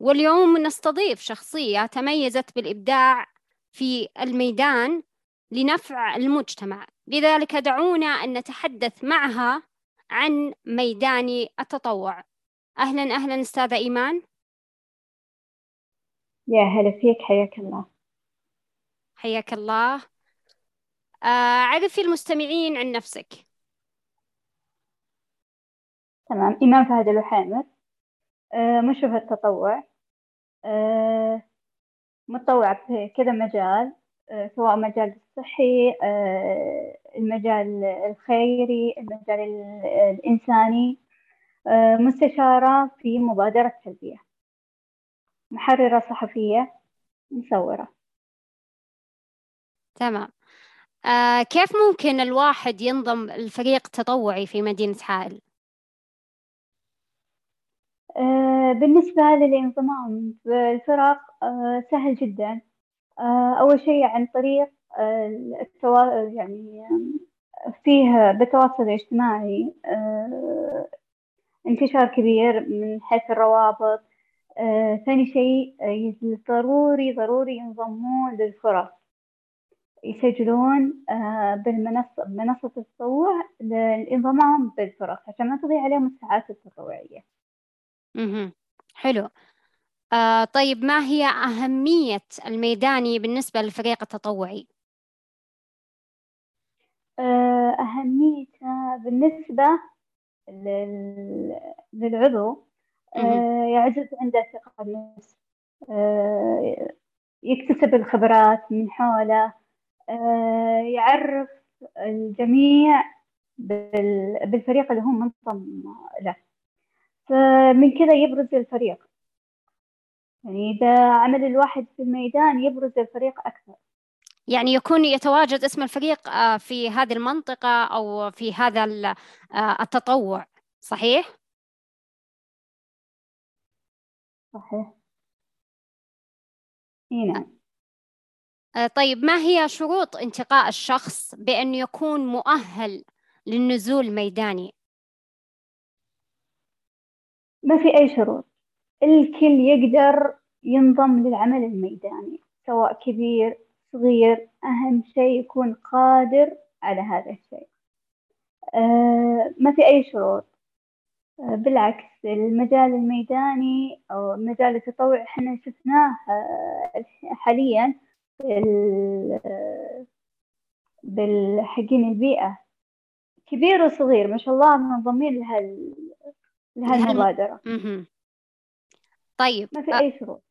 واليوم نستضيف شخصية تميزت بالإبداع في الميدان لنفع المجتمع. لذلك دعونا أن نتحدث معها عن ميدان التطوع. أهلا أهلا أستاذة إيمان. يا هلا فيك حياك الله. حياك الله. آه عرفي المستمعين عن نفسك. تمام. إمام فهد الوحامر آه مشرفة التطوع آه، متطوعة في كذا مجال آه، سواء مجال الصحي المجال الخيري المجال الإنساني. مستشارة في مبادرة تلبية. محررة صحفية مصورة. تمام. آه كيف ممكن الواحد ينضم الفريق تطوعي في مدينة حائل؟ آه، بالنسبة للانضمام في الفرق آه، سهل جدا. آه، أول شيء عن طريق التوا... يعني فيه بالتواصل الاجتماعي انتشار كبير من حيث الروابط. ثاني شيء ضروري ضروري ينضمون للفرق يسجلون بالمنصة منصة التطوع للانضمام بالفرق عشان ما تضيع عليهم الساعات التطوعية. اهم، حلو. آه طيب ما هي أهمية الميداني بالنسبة للفريق التطوعي؟ آه، أهميته بالنسبة للعضو آه، يعزز عنده ثقة بالنفس آه، يكتسب الخبرات من حوله يعرف الجميع بالفريق اللي هو منضم له فمن كذا يبرز الفريق يعني إذا عمل الواحد في الميدان يبرز الفريق أكثر يعني يكون يتواجد اسم الفريق آه، في هذه المنطقة أو في هذا آه، التطوع صحيح؟ صحيح نعم آه، طيب ما هي شروط انتقاء الشخص بأن يكون مؤهل للنزول ميداني؟ ما في أي شروط. الكل يقدر ينضم للعمل الميداني سواء كبير صغير أهم شيء يكون قادر على هذا الشيء. آه ما في أي شروط. آه بالعكس المجال الميداني أو مجال التطوع إحنا شفناه آه حاليا بالحقين البيئة. كبير وصغير ما شاء الله منضمين لها لهالمبادرة طيب ما في أي شروط.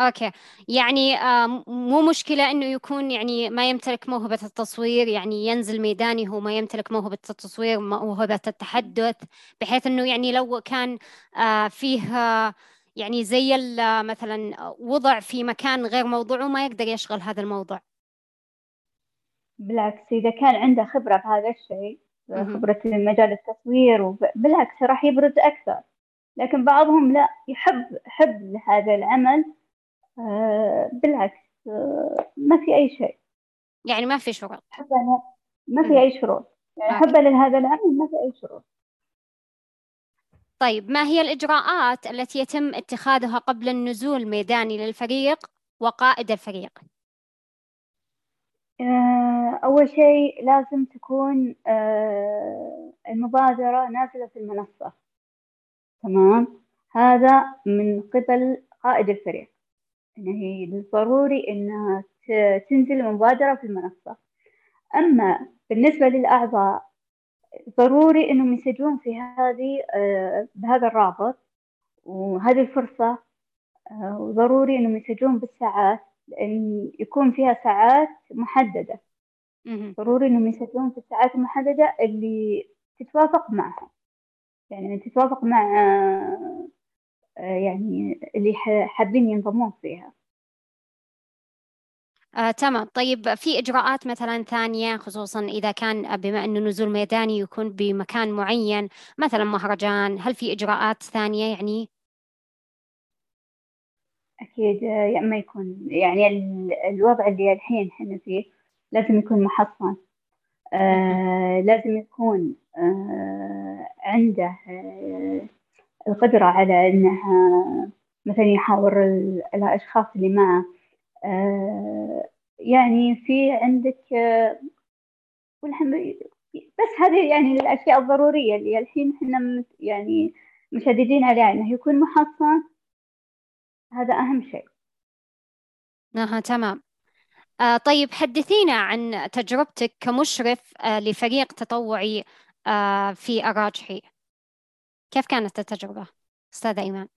أوكي. يعني آه مو مشكلة إنه يكون يعني ما يمتلك موهبة التصوير يعني ينزل ميداني هو ما يمتلك موهبة التصوير موهبة التحدث بحيث إنه يعني لو كان آه فيه آه يعني زي مثلا وضع في مكان غير موضوعه ما يقدر يشغل هذا الموضوع. بالعكس إذا كان عنده خبرة في هذا الشيء خبرة مجال التصوير وبالعكس راح يبرز أكثر. لكن بعضهم لا يحب حب هذا العمل آه، بالعكس آه، ما في أي شيء. يعني ما في شروط حبه ما في أي شروط يعني حبة لهذا العمل ما في أي شروط طيب ما هي الإجراءات التي يتم اتخاذها قبل النزول ميداني للفريق وقائد الفريق؟ آه، أول شيء لازم تكون آه، المبادرة نازلة في المنصة. تمام؟ هذا من قبل قائد الفريق. إنه هي ضروري إنها تنزل المبادرة في المنصة. أما بالنسبة للأعضاء ضروري إنهم يسجلون في هذه آه، بهذا الرابط وهذه الفرصة وضروري إنهم يسجلون بالساعات. يكون فيها ساعات محددة. ضروري إنهم يسجلون في الساعات المحددة اللي تتوافق معهم يعني تتوافق مع آه، يعني اللي حابين ينضمون فيها. آه، تمام. طيب في إجراءات مثلا ثانية خصوصا إذا كان بما أنه نزول ميداني يكون بمكان معين مثلا مهرجان هل في إجراءات ثانية يعني؟ أكيد يعني ما يكون يعني الوضع اللي الحين إحنا فيه لازم يكون محصن. آه لازم يكون آه عنده آه القدرة على أنها مثلا يحاور الأشخاص اللي معه. يعني في عندك بس هذه يعني الأشياء الضرورية اللي الحين إحنا يعني مشددين عليها أنه يكون محصن هذا أهم شيء. أها تمام. آه طيب حدثينا عن تجربتك كمشرف آه لفريق تطوعي آه في الراجحي كيف كانت التجربة أستاذة إيمان؟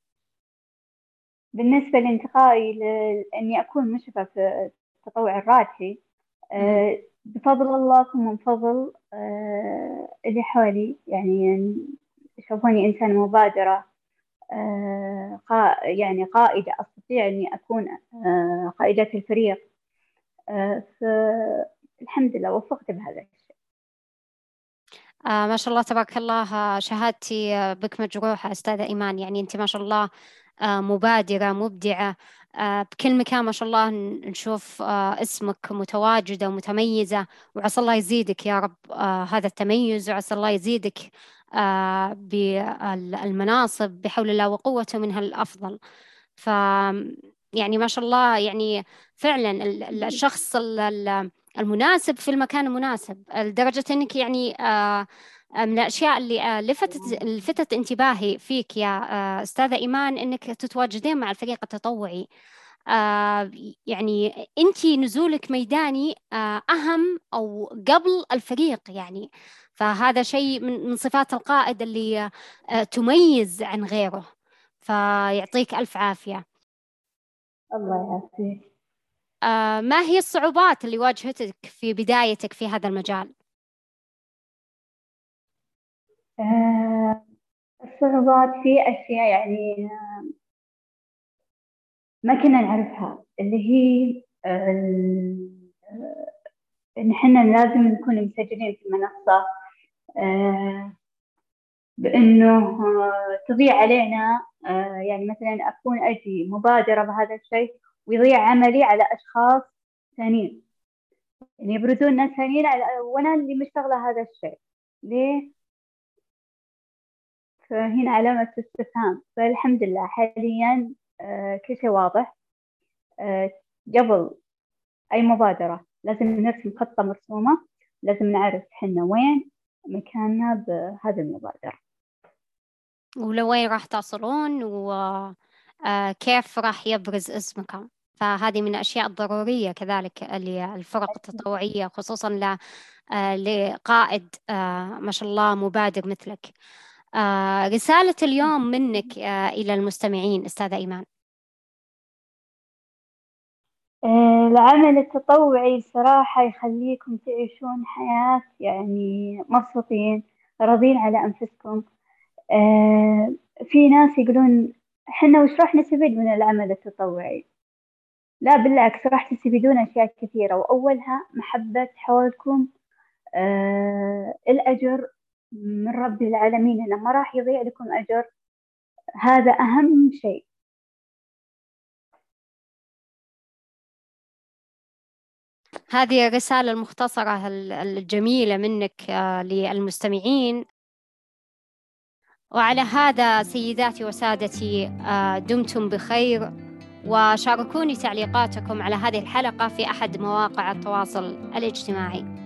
بالنسبة لانتقائي لأني أكون مشرفة في التطوع الراجحي آه بفضل الله ثم من فضل آه اللي حولي. يعني يشوفوني إنسان مبادرة. آه يعني قائدة أستطيع أني أكون آه قائدة الفريق. آه فالحمد لله وفقت بهذا الشيء. آه ما شاء الله تبارك الله شهادتي بك مجروحة أستاذة إيمان. يعني أنت ما شاء الله آه مبادرة مبدعة. آه بكل مكان ما شاء الله نشوف آه اسمك متواجدة ومتميزة. وعسى الله يزيدك يا رب آه هذا التميز وعسى الله يزيدك آه بالمناصب بحول الله وقوته منها الأفضل. ف يعني ما شاء الله يعني فعلا الشخص المناسب في المكان المناسب لدرجة أنك يعني آه، من الأشياء اللي آه، لفتت لفتت انتباهي فيك يا آه، أستاذة إيمان أنك تتواجدين مع الفريق التطوعي. يعني أنت نزولك ميداني أهم أو قبل الفريق يعني. فهذا شيء من صفات القائد اللي تميز عن غيره. فيعطيك ألف عافية. الله يعافيك. آه ما هي الصعوبات اللي واجهتك في بدايتك في هذا المجال؟ آه الصعوبات في أشياء يعني آه ما كنا نعرفها اللي هي آه إن إحنا لازم نكون مسجلين في المنصة آه بأنه آه، تضيع علينا آه، يعني مثلا أكون أجي مبادرة بهذا الشيء ويضيع عملي على أشخاص ثانيين. يعني يبرزون ناس ثانيين وأنا اللي مشتغلة هذا الشيء. ليه؟ فهنا علامة استفهام. فالحمد لله حاليا آه، كل شيء واضح. قبل أي مبادرة لازم نرسم خطة مرسومة لازم نعرف حنا وين مكاننا بهذه المبادرة. ولوين راح تصلون وكيف آه، راح يبرز اسمكم. فهذه من الأشياء الضرورية كذلك للفرق التطوعية خصوصا آه، لقائد آه، ما شاء الله مبادر مثلك. رسالة اليوم منك إلى المستمعين أستاذة إيمان. العمل التطوعي صراحة يخليكم تعيشون حياة يعني مبسوطين راضين على أنفسكم. آه، في ناس يقولون إحنا وش راح نستفيد من العمل التطوعي؟ لا بالعكس راح تستفيدون أشياء كثيرة. وأولها محبة حولكم. آه الأجر من رب العالمين. إنه ما راح يضيع لكم أجر. هذا أهم شيء. هذه الرسالة المختصرة الجميلة منك آه، للمستمعين. وعلى هذا سيداتي وسادتي آه، دمتم بخير وشاركوني تعليقاتكم على هذه الحلقة في أحد مواقع التواصل الاجتماعي.